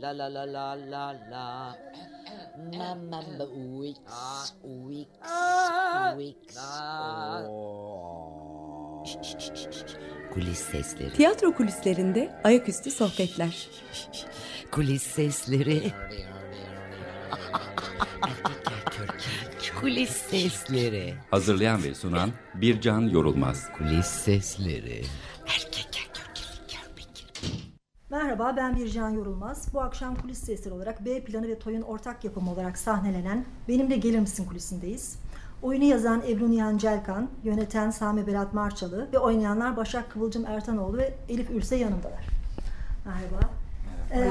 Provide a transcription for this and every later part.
La la la la la la. Mamma Wix. Wix. Wix. Kulis sesleri. Tiyatro kulislerinde ayaküstü sohbetler. Kulis sesleri. Kulis sesleri. Hazırlayan ve sunan Bircan Yorulmaz. Kulis sesleri. Merhaba ben Bircan Yorulmaz. Bu akşam kulis sesleri olarak B planı ve Toy'un ortak yapımı olarak sahnelenen Benimle Gelir Misin kulisindeyiz. Oyunu yazan Ebru Nihan Celkan, yöneten Sami Berat Marçalı ve oynayanlar Başak Kıvılcım Ertanoğlu ve Elif Ülse yanımdalar. Merhaba. Ee,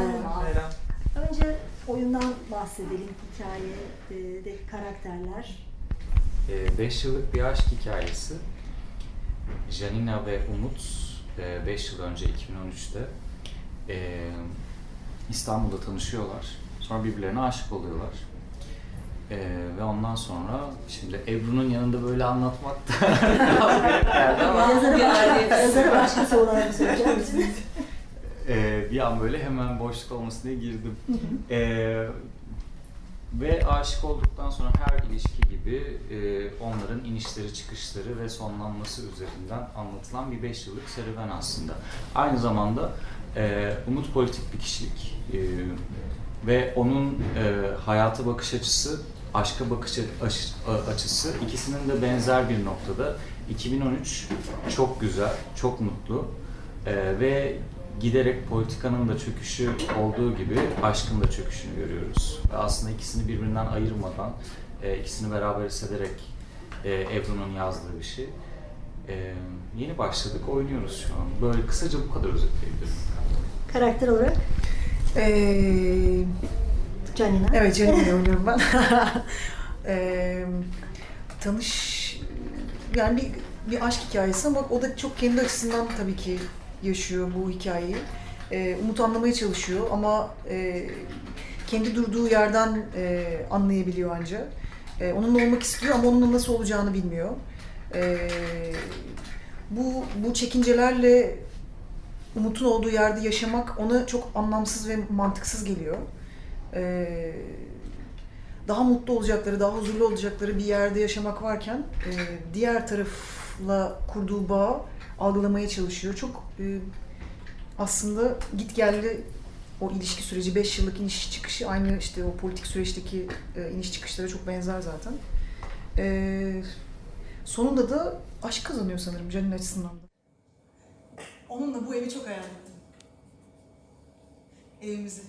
önce oyundan bahsedelim, hikaye, e, de karakterler. 5 yıllık bir aşk hikayesi. Janina ve Umut 5 yıl önce 2013'te e, İstanbul'da tanışıyorlar. Sonra birbirlerine aşık oluyorlar. E, ve ondan sonra şimdi Ebru'nun yanında böyle anlatmak da Yazarı başka, yazarı başkası olarak söyleyecek misiniz? e, bir an böyle hemen boşluk olmasın diye girdim. E, ve aşık olduktan sonra her ilişki gibi e, onların inişleri çıkışları ve sonlanması üzerinden anlatılan bir 5 yıllık serüven aslında. Aynı zamanda e, Umut politik bir kişilik e, ve onun e, hayata bakış açısı, aşka bakış aç- açısı ikisinin de benzer bir noktada. 2013 çok güzel, çok mutlu e, ve giderek politikanın da çöküşü olduğu gibi aşkın da çöküşünü görüyoruz. Ve aslında ikisini birbirinden ayırmadan, e, ikisini beraber hissederek e, Ebru'nun yazdığı bir şey. E, yeni başladık, oynuyoruz şu an. Böyle kısaca bu kadar özetleyebilirim. Karakter olarak Ee, Canina. evet Canine'yi oynuyorum ben. Ee, tanış yani bir, bir aşk hikayesi ama o da çok kendi açısından tabii ki yaşıyor bu hikayeyi. Ee, Umut anlamaya çalışıyor ama e, kendi durduğu yerden e, anlayabiliyor ancak. E, onunla olmak istiyor ama onunla nasıl olacağını bilmiyor. E, bu bu çekincelerle Umut'un olduğu yerde yaşamak ona çok anlamsız ve mantıksız geliyor. Ee, daha mutlu olacakları, daha huzurlu olacakları bir yerde yaşamak varken e, diğer tarafla kurduğu bağı algılamaya çalışıyor. Çok e, aslında git geldi o ilişki süreci, 5 yıllık iniş çıkışı aynı işte o politik süreçteki e, iniş çıkışlara çok benzer zaten. E, sonunda da aşk kazanıyor sanırım Can'ın açısından da. Onunla bu evi çok hayal ettim. Evimizi.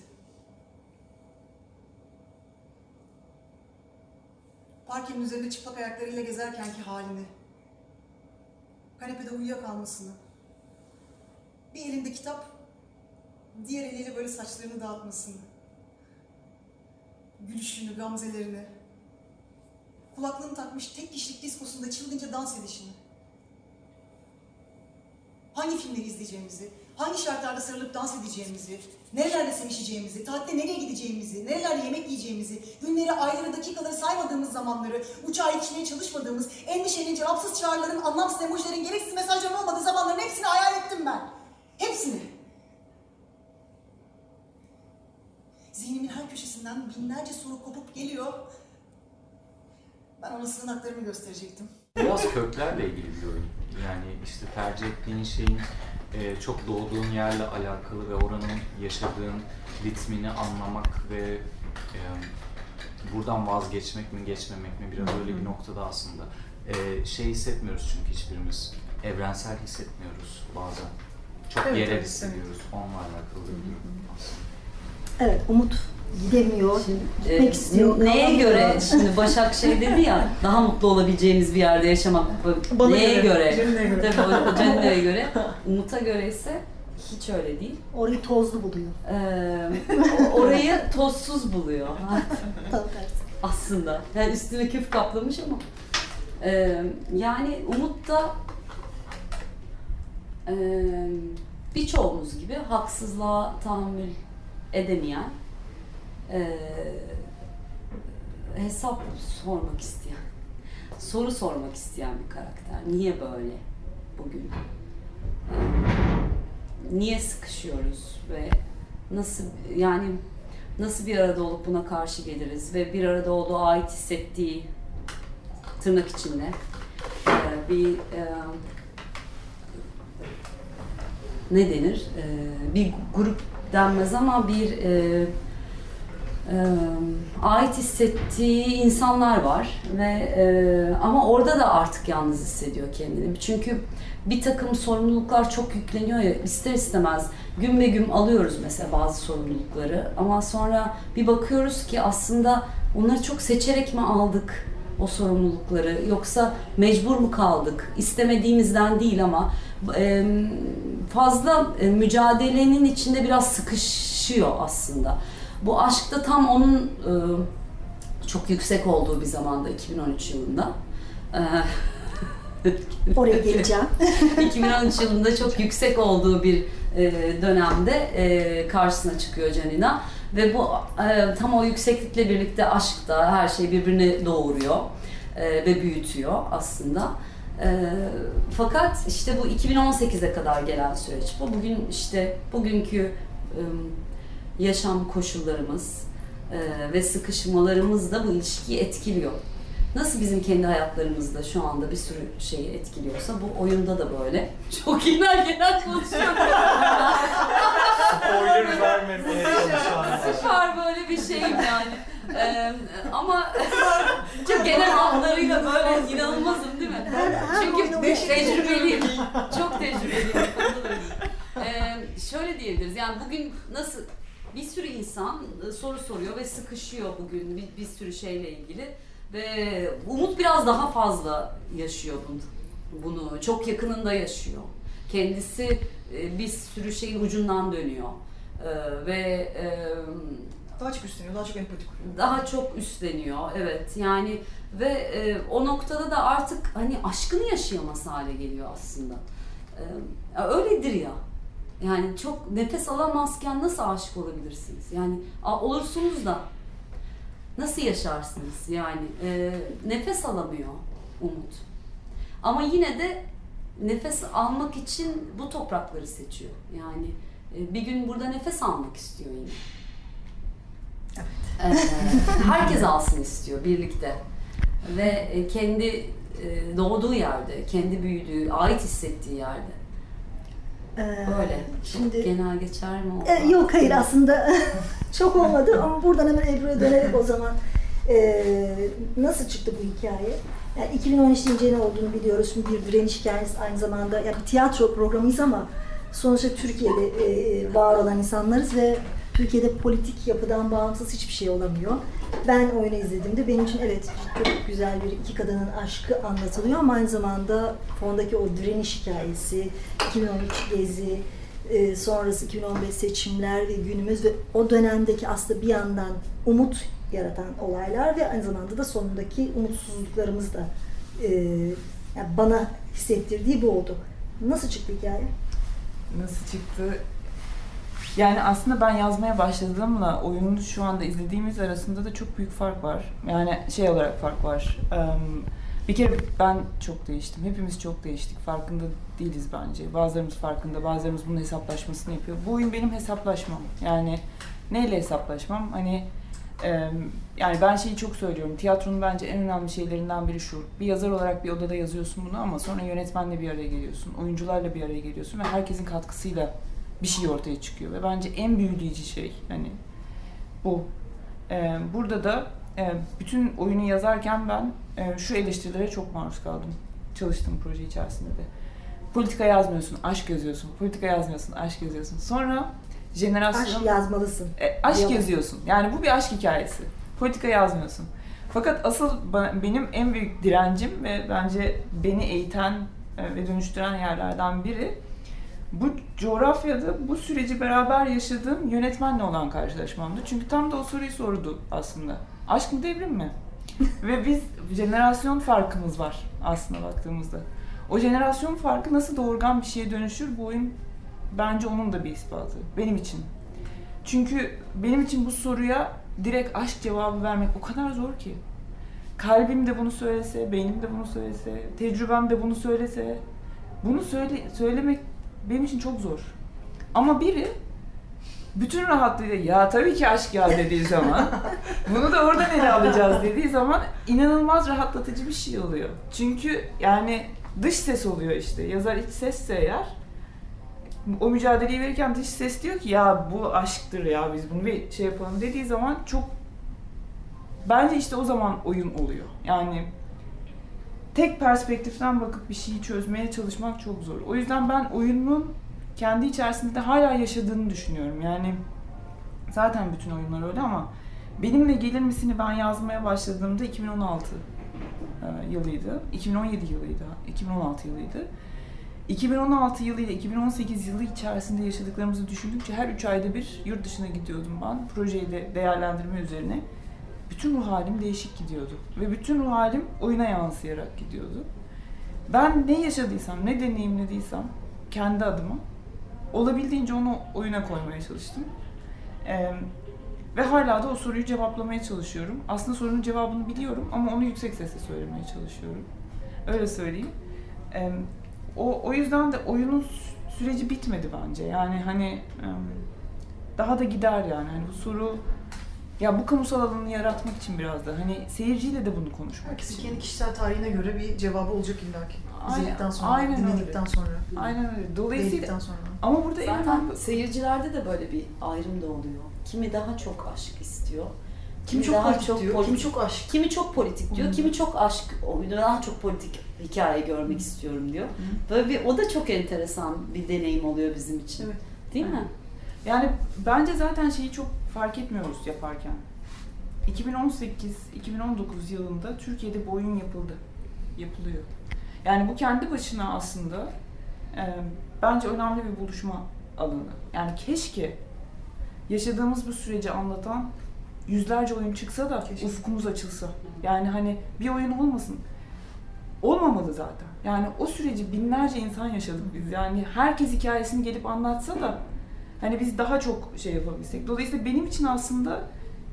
Parkenin üzerinde çıplak ayaklarıyla gezerkenki halini. Kanepede uyuyakalmasını. Bir elinde kitap, diğer eliyle böyle saçlarını dağıtmasını. Gülüşünü, gamzelerini. Kulaklığını takmış tek kişilik diskosunda çılgınca dans edişini hangi filmleri izleyeceğimizi, hangi şartlarda sarılıp dans edeceğimizi, nerelerde sevişeceğimizi, tatilde nereye gideceğimizi, nerelerde yemek yiyeceğimizi, günleri, ayları, dakikaları saymadığımız zamanları, uçağa yetişmeye çalışmadığımız, endişenin, cevapsız çağrıların, anlamsız emojilerin, gereksiz mesajların olmadığı zamanların hepsini hayal ettim ben. Hepsini. Zihnimin her köşesinden binlerce soru kopup geliyor. Ben ona sığınaklarımı gösterecektim. Biraz köklerle ilgili bir oyun. Yani işte tercih ettiğin şeyin e, çok doğduğun yerle alakalı ve oranın yaşadığın ritmini anlamak ve e, buradan vazgeçmek mi geçmemek mi biraz öyle bir noktada aslında. E, şey hissetmiyoruz çünkü hiçbirimiz. Evrensel hissetmiyoruz bazen. Çok Evet, yerel evet, hissediyoruz. Onunla alakalı bir durum aslında. Evet, Umut gidemiyor, E, gitmek istiyor. neye kalamıyor. göre şimdi Başak şey dedi ya daha mutlu olabileceğimiz bir yerde yaşamak Bana neye göre, göre? Göre. Tabii Canine'ye göre. Umut'a göre ise hiç öyle değil. Orayı tozlu buluyor. Ee, orayı tozsuz buluyor aslında. Yani üstüne küf kaplamış ama. Ee, yani Umut da e, birçoğumuz gibi haksızlığa tahammül edemeyen, e, hesap sormak isteyen, soru sormak isteyen bir karakter. Niye böyle bugün? Ee, niye sıkışıyoruz ve nasıl yani nasıl bir arada olup buna karşı geliriz ve bir arada olduğu ait hissettiği tırnak içinde e, bir e, ne denir? E, bir grup denmez ama bir e, e, ait hissettiği insanlar var ve e, ama orada da artık yalnız hissediyor kendini. Çünkü bir takım sorumluluklar çok yükleniyor ya ister istemez gün be gün alıyoruz mesela bazı sorumlulukları ama sonra bir bakıyoruz ki aslında onları çok seçerek mi aldık o sorumlulukları yoksa mecbur mu kaldık istemediğimizden değil ama e, fazla mücadelenin içinde biraz sıkışıyor aslında. Bu aşk da tam onun e, çok yüksek olduğu bir zamanda 2013 yılında. E, Oraya geleceğim. 2013 yılında çok yüksek olduğu bir e, dönemde e, karşısına çıkıyor Canina ve bu e, tam o yükseklikle birlikte aşk da her şey birbirini doğuruyor e, ve büyütüyor aslında. E, fakat işte bu 2018'e kadar gelen süreç bu. Bugün işte bugünkü e, yaşam koşullarımız e, ve sıkışmalarımız da bu ilişkiyi etkiliyor. Nasıl bizim kendi hayatlarımızda şu anda bir sürü şeyi etkiliyorsa bu oyunda da böyle. Çok genel genel konuşuyorum. Spoiler vermemeye çalışan. Süper böyle bir şeyim yani. Ee, ama çok genel hatlarıyla böyle inanılmazım değil mi? Çünkü tecrübeliyim. Çok tecrübeliyim. Ee, şöyle diyebiliriz yani bugün nasıl bir sürü insan e, soru soruyor ve sıkışıyor bugün bir, bir sürü şeyle ilgili ve Umut biraz daha fazla yaşıyor bunu. Bunu çok yakınında yaşıyor. Kendisi e, bir sürü şeyin ucundan dönüyor. Ee, ve e, Daha çok üstleniyor, daha çok empati kuruyor. daha çok üstleniyor evet yani ve e, o noktada da artık hani aşkını yaşayamaz hale geliyor aslında E, öyledir ya yani çok nefes alamazken nasıl aşık olabilirsiniz? Yani olursunuz da nasıl yaşarsınız? Yani E, nefes alamıyor Umut. Ama yine de nefes almak için bu toprakları seçiyor. Yani e, bir gün burada nefes almak istiyor yine. Ee, herkes alsın istiyor birlikte. Ve e, kendi e, doğduğu yerde, kendi büyüdüğü, ait hissettiği yerde. Ee, Böyle. Şimdi genel geçer mi oldu? E, yok hayır aslında çok olmadı ama buradan hemen Ebru'ya dönerek o zaman e, nasıl çıktı bu hikaye? Yani 2013 deyince ne olduğunu biliyoruz. Şimdi bir direniş hikayesi aynı zamanda yani bir tiyatro programıyız ama sonuçta Türkiye'de e, var olan insanlarız ve Türkiye'de politik yapıdan bağımsız hiçbir şey olamıyor. Ben oyunu izlediğimde benim için evet çok güzel bir iki kadının aşkı anlatılıyor ama aynı zamanda fondaki o direniş hikayesi, 2013 gezi, e, sonrası 2015 seçimler ve günümüz ve o dönemdeki aslında bir yandan umut yaratan olaylar ve aynı zamanda da sonundaki umutsuzluklarımız da e, yani bana hissettirdiği bu oldu. Nasıl çıktı hikaye? Nasıl çıktı? Yani aslında ben yazmaya başladığımla oyunu şu anda izlediğimiz arasında da çok büyük fark var. Yani şey olarak fark var. Bir kere ben çok değiştim. Hepimiz çok değiştik. Farkında değiliz bence. Bazılarımız farkında, bazılarımız bunun hesaplaşmasını yapıyor. Bu oyun benim hesaplaşmam. Yani neyle hesaplaşmam? Hani yani ben şeyi çok söylüyorum. Tiyatronun bence en önemli şeylerinden biri şu. Bir yazar olarak bir odada yazıyorsun bunu ama sonra yönetmenle bir araya geliyorsun. Oyuncularla bir araya geliyorsun ve herkesin katkısıyla bir şey ortaya çıkıyor ve bence en büyüleyici şey hani bu. Ee, burada da e, bütün oyunu yazarken ben e, şu eleştirilere çok maruz kaldım çalıştığım proje içerisinde de. Politika yazmıyorsun, aşk yazıyorsun. Politika yazmıyorsun, aşk yazıyorsun. Sonra jenerasyon... Aşk yazmalısın. E, aşk Diyorlar. yazıyorsun. Yani bu bir aşk hikayesi. Politika yazmıyorsun. Fakat asıl benim en büyük direncim ve bence beni eğiten e, ve dönüştüren yerlerden biri bu coğrafyada bu süreci beraber yaşadığım yönetmenle olan karşılaşmamdı. Çünkü tam da o soruyu sordu aslında. Aşk mı devrim mi? ve biz jenerasyon farkımız var aslında baktığımızda. O jenerasyon farkı nasıl doğurgan bir şeye dönüşür bu oyun bence onun da bir ispatı. Benim için. Çünkü benim için bu soruya direkt aşk cevabı vermek o kadar zor ki. Kalbim de bunu söylese, beynim de bunu söylese, tecrübem de bunu söylese, bunu söyle, söylemek benim için çok zor. Ama biri bütün rahatlığıyla ya tabii ki aşk ya dediği zaman bunu da oradan ele alacağız dediği zaman inanılmaz rahatlatıcı bir şey oluyor. Çünkü yani dış ses oluyor işte. Yazar iç sesse eğer o mücadeleyi verirken dış ses diyor ki ya bu aşktır ya biz bunu bir şey yapalım dediği zaman çok bence işte o zaman oyun oluyor. Yani tek perspektiften bakıp bir şeyi çözmeye çalışmak çok zor. O yüzden ben oyunun kendi içerisinde de hala yaşadığını düşünüyorum. Yani zaten bütün oyunlar öyle ama benimle gelir misini ben yazmaya başladığımda 2016 e, yılıydı. 2017 yılıydı. 2016 yılıydı. 2016 yılı ile 2018 yılı içerisinde yaşadıklarımızı düşündükçe her 3 ayda bir yurt dışına gidiyordum ben. Projeyi de değerlendirme üzerine. Bütün ruh halim değişik gidiyordu. Ve bütün ruh halim oyuna yansıyarak gidiyordu. Ben ne yaşadıysam, ne deneyimlediysem kendi adıma olabildiğince onu oyuna koymaya çalıştım. Ee, ve hala da o soruyu cevaplamaya çalışıyorum. Aslında sorunun cevabını biliyorum ama onu yüksek sesle söylemeye çalışıyorum. Öyle söyleyeyim. Ee, o, o yüzden de oyunun sü- süreci bitmedi bence. Yani hani daha da gider yani. Hani bu soru ya bu kamusal alanı yaratmak için biraz da hani seyirciyle de bunu konuşmak Herkesin için. kendi kişisel tarihine göre bir cevabı olacak illaki. Aynen- İzledikten sonra, aynen öyle. dinledikten sonra, Aynen öyle. Dolayısıyla sonra. ama burada en Zaten önemli seyircilerde de böyle bir ayrım da oluyor. Kimi daha çok aşk istiyor. Kimi çok daha politik çok diyor, politik- kimi çok aşk. Kimi çok politik diyor, Hı. kimi çok aşk oyunu, daha çok politik hikaye görmek istiyorum diyor. Böyle bir, o da çok enteresan bir deneyim oluyor bizim için. Evet. Değil mi? Yani bence zaten şeyi çok fark etmiyoruz yaparken. 2018-2019 yılında Türkiye'de bu oyun yapıldı. Yapılıyor. Yani bu kendi başına aslında e, bence önemli bir buluşma alanı. Yani keşke yaşadığımız bu süreci anlatan yüzlerce oyun çıksa da Keşke. ufkumuz açılsa. Yani hani bir oyun olmasın. Olmamalı zaten. Yani o süreci binlerce insan yaşadık biz. Yani herkes hikayesini gelip anlatsa da hani biz daha çok şey yapabilsek. Dolayısıyla benim için aslında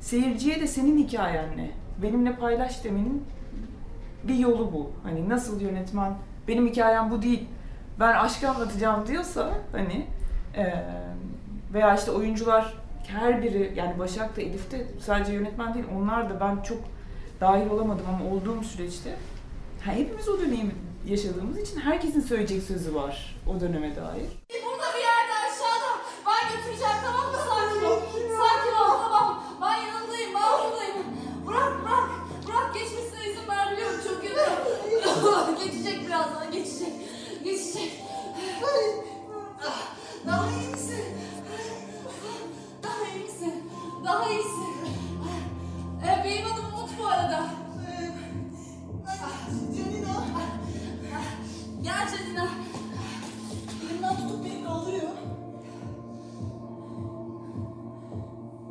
seyirciye de senin hikayen ne? Benimle paylaş demenin bir yolu bu. Hani nasıl yönetmen benim hikayem bu değil. Ben aşkı anlatacağım diyorsa hani eee, veya işte oyuncular her biri yani Başak da Elif de sadece yönetmen değil onlar da ben çok dahil olamadım ama olduğum süreçte hepimiz o dönemi yaşadığımız için herkesin söyleyecek sözü var o döneme dair.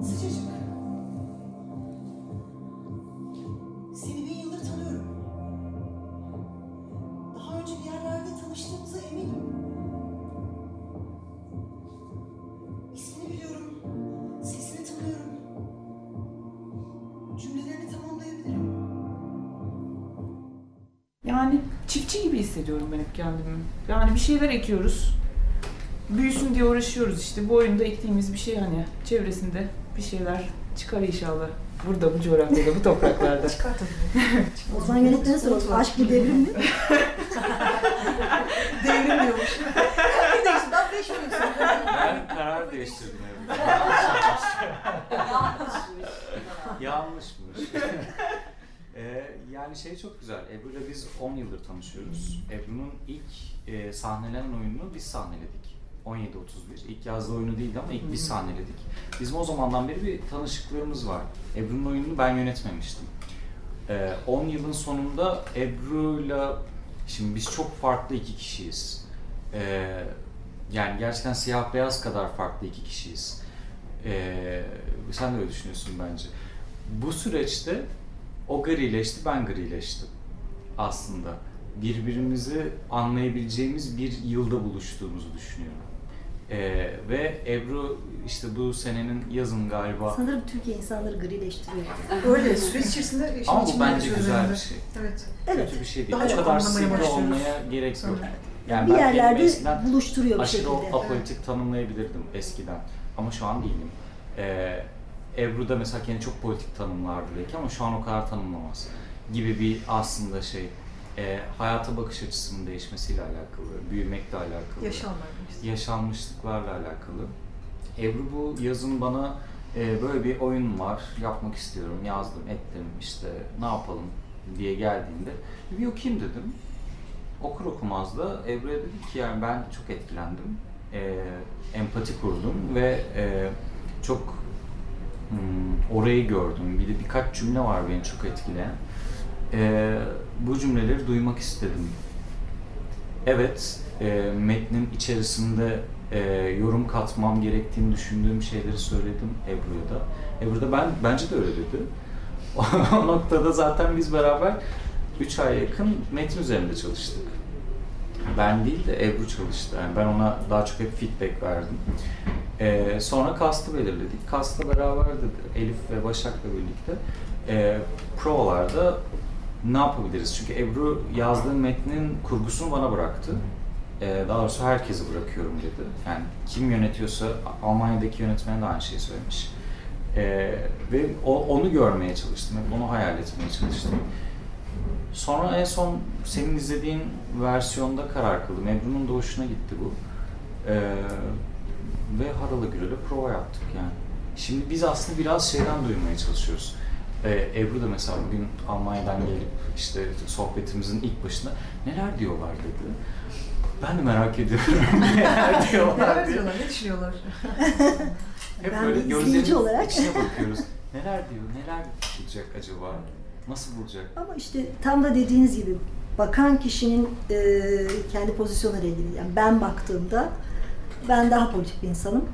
Sıcacık. Seni bin yıldır tanıyorum. Daha önce bir yerlerde tanıştığımıza eminim. İsmini biliyorum. Sesini tanıyorum. Cümlelerini tamamlayabilirim. Yani çiftçi gibi hissediyorum ben hep kendimi. Yani bir şeyler ekiyoruz. Büyüsün diye uğraşıyoruz işte. Bu oyunda ektiğimiz bir şey hani çevresinde bir şeyler çıkar inşallah. Burada, bu coğrafyada, bu topraklarda. Çıkar tabii. O zaman yönetmene soralım. Aşk bir devrim mi? Devrilmiyormuş. bir de işte daha beş oyun sonra. Ben karar değiştirdim evde. Yanlışmış. Ee, yani şey çok güzel. Ebru'yla biz 10 yıldır tanışıyoruz. Ebru'nun ilk e, sahnelenen oyununu biz sahneledik. 17.31. İlk yazdığı oyunu değildi ama ilk biz sahneledik. Bizim o zamandan beri bir tanışıklığımız var. Ebru'nun oyununu ben yönetmemiştim. Ee, 10 yılın sonunda Ebru'yla şimdi biz çok farklı iki kişiyiz. Ee, yani gerçekten siyah beyaz kadar farklı iki kişiyiz. Ee, sen de öyle düşünüyorsun bence. Bu süreçte o grileşti, ben grileştim aslında. Birbirimizi anlayabileceğimiz bir yılda buluştuğumuzu düşünüyorum. Ee, ve Ebru işte bu senenin yazın galiba Sanırım Türkiye insanları grileştiriyor. Öyle süreç içerisinde işin ama bu bence güzel bir şey. Evet. Evet. Kötü bir şey değil. Daha o çok kadar sivri olmaya gerek yok. Sonra. Yani bir ben yerlerde eskiden buluşturuyor bir aşırı şekilde. apolitik tanımlayabilirdim eskiden. ama şu an değilim. Ee, Ebru da mesela kendini çok politik tanımlardı belki ama şu an o kadar tanımlamaz gibi bir aslında şey e, hayata bakış açısının değişmesiyle alakalı, büyümekle alakalı Yaşanlar. yaşanmışlıklarla alakalı. Ebru bu yazın bana e, böyle bir oyun var, yapmak istiyorum, yazdım, ettim, işte ne yapalım diye geldiğinde bir okuyayım dedim. Okur okumaz da Ebru'ya dedim ki yani ben çok etkilendim, e, empati kurdum ve e, çok hmm, orayı gördüm. Bir de birkaç cümle var beni çok etkileyen. E, bu cümleleri duymak istedim Evet, e, metnin içerisinde e, yorum katmam gerektiğini düşündüğüm şeyleri söyledim Ebru'ya da. Ebru da ben, bence de öyle dedi. o noktada zaten biz beraber 3 ay yakın metin üzerinde çalıştık. Ben değil de Ebru çalıştı. Yani ben ona daha çok hep feedback verdim. E, sonra kastı belirledik. Kastla beraber de Elif ve Başak'la birlikte e, provalarda ne yapabiliriz? Çünkü Ebru yazdığım metnin kurgusunu bana bıraktı. Ee, daha doğrusu herkese bırakıyorum dedi. Yani kim yönetiyorsa Almanya'daki yönetmen de aynı şeyi söylemiş. Ee, ve o, onu görmeye çalıştım, hep onu hayal etmeye çalıştım. Sonra en son senin izlediğin versiyonda karar kıldım. Ebru'nun da hoşuna gitti bu. Ee, ve Haralı Gürel'e prova yaptık yani. Şimdi biz aslında biraz şeyden duymaya çalışıyoruz. Ee, Ebru da mesela bugün Almanya'dan gelip işte sohbetimizin ilk başında neler diyorlar dedi. Ben de merak ediyorum neler diyorlar Neler diyorlar, ne düşünüyorlar? Hep Ben böyle gözlerinin olarak- içine bakıyoruz. Neler diyor, neler bulacak acaba? Nasıl bulacak? Ama işte tam da dediğiniz gibi bakan kişinin e, kendi pozisyonuyla ilgili. Yani ben baktığımda ben daha politik bir insanım.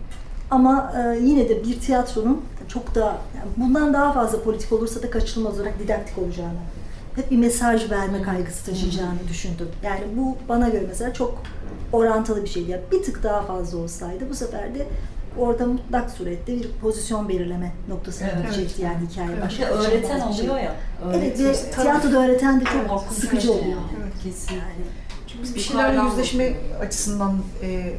Ama e, yine de bir tiyatronun çok daha yani bundan daha fazla politik olursa da kaçınılmaz olarak didaktik olacağını, hep bir mesaj verme kaygısı taşıyacağını düşündüm. Yani bu bana göre mesela çok orantılı bir şeydi. Yani bir tık daha fazla olsaydı bu sefer de orada mutlak surette bir pozisyon belirleme noktasına Evet. gidecekti yani hikaye. Evet. Başka şey öğreten şey. oluyor ya. Evet ve tiyatroda öğreten de çok sıkıcı şey oluyor. yani. Evet. Kesinlikle. Çünkü biz bir şeylerle yüzleşme bakıyor. açısından e,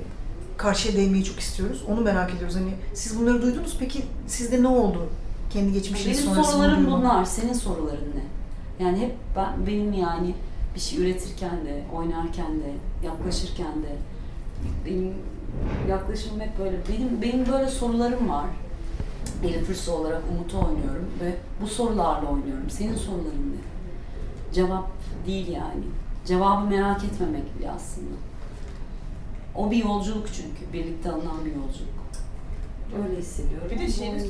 karşıya değmeyi çok istiyoruz. Onu merak ediyoruz. Hani siz bunları duydunuz peki sizde ne oldu? Kendi geçmişiniz Benim sonrasında sorularım bunlar. Senin soruların ne? Yani hep ben, benim yani bir şey üretirken de, oynarken de, yaklaşırken de benim yaklaşımım hep böyle. Benim benim böyle sorularım var. Elif Rüsü olarak Umut'u oynuyorum ve bu sorularla oynuyorum. Senin soruların ne? Cevap değil yani. Cevabı merak etmemek bile aslında. O bir yolculuk çünkü. Birlikte alınan bir yolculuk. Öyle hissediyorum. Bir de şeyini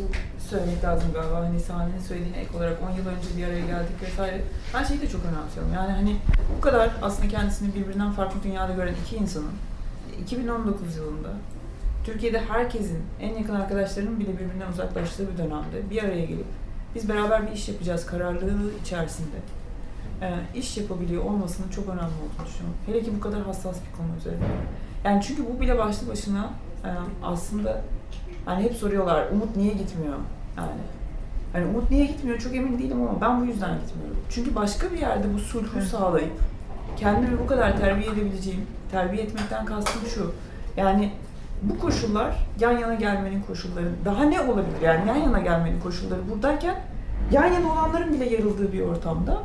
söylemek lazım galiba hani sahnenin söylediğine ek olarak 10 yıl önce bir araya geldik vesaire. Ben şeyi de çok önemsiyorum. Yani hani bu kadar aslında kendisini birbirinden farklı dünyada gören iki insanın 2019 yılında Türkiye'de herkesin, en yakın arkadaşlarının bile birbirinden uzaklaştığı bir dönemde bir araya gelip biz beraber bir iş yapacağız kararlılığı içerisinde e, iş yapabiliyor olmasının çok önemli olduğunu düşünüyorum. Hele ki bu kadar hassas bir konu üzerine. Yani çünkü bu bile başlı başına e, aslında Hani hep soruyorlar Umut niye gitmiyor? Yani hani Umut niye gitmiyor çok emin değilim ama ben bu yüzden gitmiyorum. Çünkü başka bir yerde bu sulhu sağlayıp kendimi bu kadar terbiye edebileceğim, terbiye etmekten kastım şu. Yani bu koşullar yan yana gelmenin koşulları. Daha ne olabilir yani yan yana gelmenin koşulları buradayken yan yana olanların bile yarıldığı bir ortamda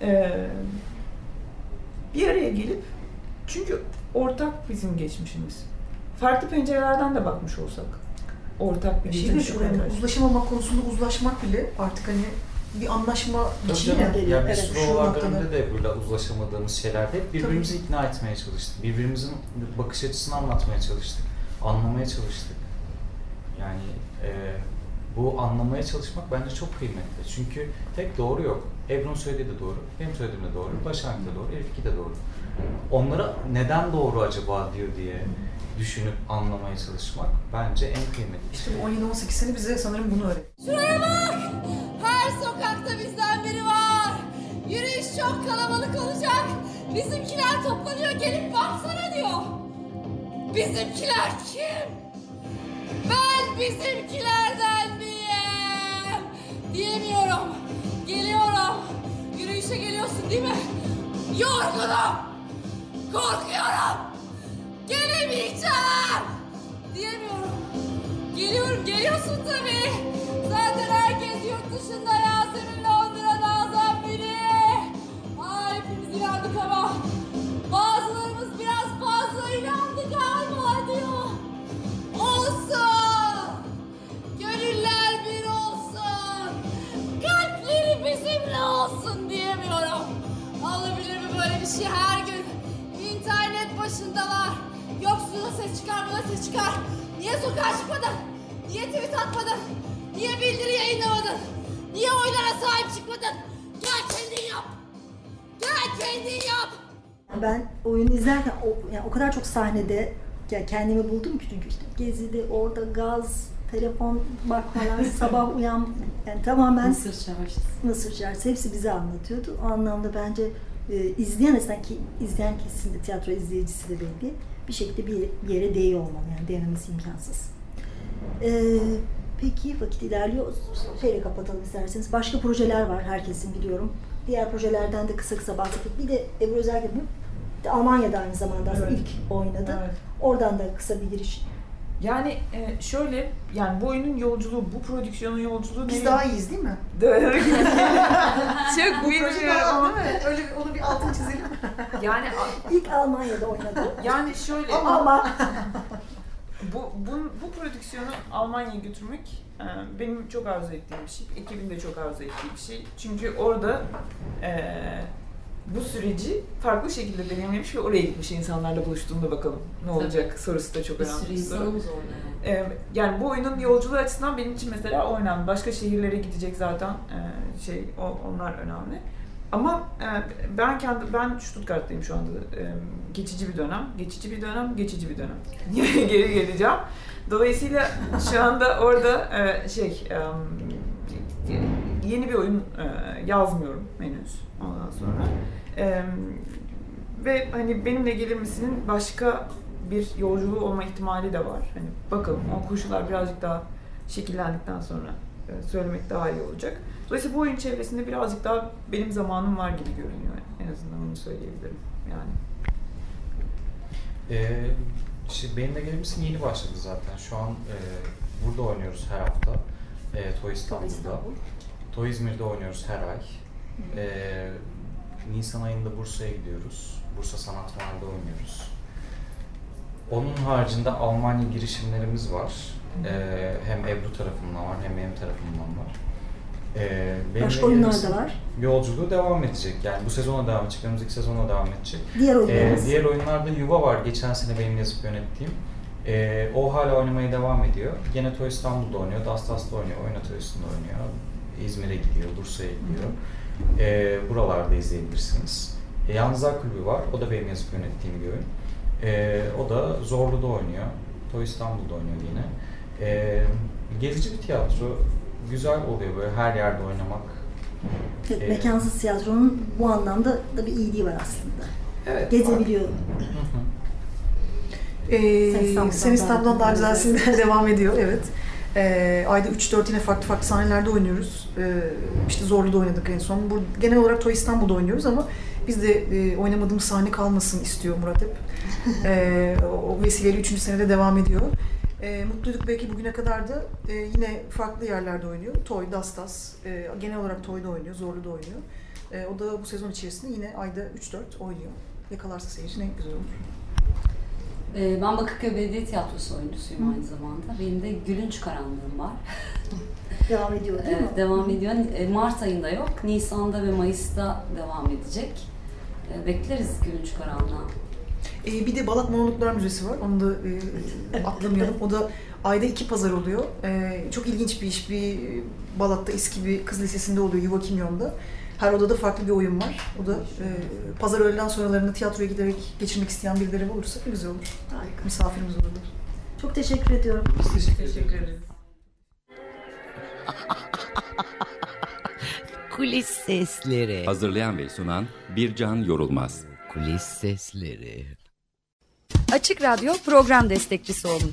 eee, bir araya gelip çünkü ortak bizim geçmişimiz. Farklı pencerelerden de bakmış olsak ortak bir şey de şu yani paylaşmış. uzlaşamamak konusunda uzlaşmak bile artık hani bir anlaşma biçimi canım. geliyor. Ya biz Evet, noktada. döneminde de burada uzlaşamadığımız şeylerde hep birbirimizi ikna etmeye çalıştık. Birbirimizin bakış açısını anlatmaya çalıştık. Anlamaya çalıştık. Yani e, bu anlamaya çalışmak bence çok kıymetli. Çünkü tek doğru yok. Ebru'nun söylediği de doğru, benim söylediğim de doğru, Başak'ın da doğru, Elif'ki de doğru. Onlara neden doğru acaba diyor diye düşünüp anlamaya çalışmak bence en kıymetli İşte bu 17-18 sene bize sanırım bunu öğretti. Şuraya bak! Her sokakta bizden biri var. Yürüyüş çok kalabalık olacak. Bizimkiler toplanıyor gelip baksana diyor. Bizimkiler kim? Ben bizimkilerden miyim? Diyemiyorum. Geliyorum. Yürüyüşe geliyorsun değil mi? Yorgunum. Korkuyorum. Gelemeyeceğim. Diyemiyorum. Geliyorum, geliyorsun tabii. Zaten herkes yurt dışında ya. Sokağa çıkmadın? Niye tweet atmadın? Niye bildiri yayınlamadın? Niye oylara sahip çıkmadın? Gel kendin yap. Gel kendin yap. Ben oyunu izlerken o, yani o kadar çok sahnede ya kendimi buldum ki çünkü işte gezide orada gaz, telefon bakmalar, sabah uyan yani tamamen Mısır çarşısı. Mısır Çarşısı hepsi bize anlatıyordu. O anlamda bence e, izleyen insan ki izleyen kesin de tiyatro izleyicisi de belli bir şekilde bir, yere değiyor olmalı yani değmemesi imkansız. E, peki vakit ilerliyor. Şeyle kapatalım isterseniz. Başka projeler var herkesin biliyorum. Diğer projelerden de kısa kısa bahsettik. Bir de Ebru Özel gibi Almanya'da aynı zamanda Evet. ilk oynadı. Evet. Oradan da kısa bir giriş. Yani e, şöyle, yani bu oyunun yolculuğu, bu prodüksiyonun yolculuğu... Biz daha iyiyiz değil mi? Çok Bu bilmiyorum daha ama değil mi? Öyle onu bir altını çizelim. yani İlk Almanya'da oynadı. yani şöyle Ama bu, bu bu prodüksiyonu Almanya'ya götürmek e, benim çok arzu ettiğim bir şey. Ekibin de çok arzu ettiği bir şey. Çünkü orada e, bu süreci farklı şekilde deneyimlemiş ve oraya gitmiş insanlarla buluştuğunda bakalım ne olacak sorusu da çok Bir önemli. sürü bir soru. insanımız orada yani. Ee, yani bu oyunun yolculuğu açısından benim için mesela o önemli. Başka şehirlere gidecek zaten ee, şey o, onlar önemli. Ama e, ben kendi ben Stuttgart'tayım şu anda. Ee, geçici bir dönem, geçici bir dönem, geçici bir dönem. Geri geleceğim. Dolayısıyla şu anda orada e, şey e, yeni bir oyun e, yazmıyorum henüz ondan sonra. E, ve hani benimle gelir misinin başka bir yolculuğu olma ihtimali de var. Hani bakalım o koşullar birazcık daha şekillendikten sonra e, söylemek daha iyi olacak. Dolayısıyla bu oyun çevresinde birazcık daha benim zamanım var gibi görünüyor. En azından onu söyleyebilirim. Yani Ee, işte benim de gelir misin yeni başladı zaten. Şu an e, burada oynuyoruz her hafta. E, Toy İstanbul'da. İstanbul. Toy İzmir'de oynuyoruz her ay. E, Nisan ayında Bursa'ya gidiyoruz. Bursa Sanat Mahallede oynuyoruz. Onun haricinde Almanya girişimlerimiz var. E, hem Ebru tarafından var hem benim tarafımdan var. E, benimle başka oyunlar da var. Yolculuğu devam edecek. Yani bu sezona devam edecek. Önümüzdeki sezona devam edecek. Diğer Ee, oyunlarımız. diğer oyunlarda Yuva var. Geçen sene benim yazıp yönettiğim. Ee, o hala oynamaya devam ediyor. Gene Toy İstanbul'da oynuyor, Dastas'ta oynuyor, Oynatıyorsu'nda oynuyor. İzmir'e gidiyor, Bursa'ya gidiyor. Ee, buralarda izleyebilirsiniz. E, Yalnızlar Kulübü var. O da benim yazıp yönettiğim bir oyun. Ee, o da Zorlu'da oynuyor. Toy İstanbul'da oynuyor yine. Ee, gezici bir tiyatro. Güzel oluyor böyle her yerde oynamak. Evet, mekansız tiyatronun bu anlamda da bir iyiliği var aslında. Evet. Gezebiliyor. Hı hı. Ee, Sen İstanbul'dan daha daha güzel. güzelsin devam ediyor evet. Ee, ayda 3-4 yine farklı farklı sahnelerde oynuyoruz. Ee, işte Zorlu'da oynadık en son. Bu, genel olarak Toy İstanbul'da oynuyoruz ama biz de e, oynamadığımız sahne kalmasın istiyor Murat hep. Ee, o vesileyle 3. senede devam ediyor. Ee, Mutluyduk belki bugüne kadar da e, yine farklı yerlerde oynuyor. Toy, Dastas, e, genel olarak Toy'da oynuyor, Zorlu'da oynuyor. E, o da bu sezon içerisinde yine ayda 3-4 oynuyor. Yakalarsa seyirci ne güzel olur. Ee, ben Bakırköy Belediye Tiyatrosu oyuncusuyum aynı zamanda. Benim de Gülünç Karanlığım var. Devam ediyor değil mi? Evet, devam ediyor. E, Mart ayında yok. Nisan'da ve Mayıs'ta devam edecek. E, Bekleriz Gülünç Karanlığa. Ee, bir de Balat Monologlar Müzesi var. Onu da e, atlamayalım. O da ayda iki pazar oluyor. Ee, çok ilginç bir iş. Bir Balat'ta eski bir kız lisesinde oluyor. Yuva Kimyon'da. Her odada farklı bir oyun var. O da e, pazar öğleden sonralarını tiyatroya giderek geçirmek isteyen birileri olursa ne güzel olur. Harika. Misafirimiz olurlar. Çok teşekkür ediyorum. teşekkür ederiz. Kulis sesleri. Hazırlayan ve sunan Bircan Yorulmaz. Kulis sesleri. Açık Radyo program destekçisi olun.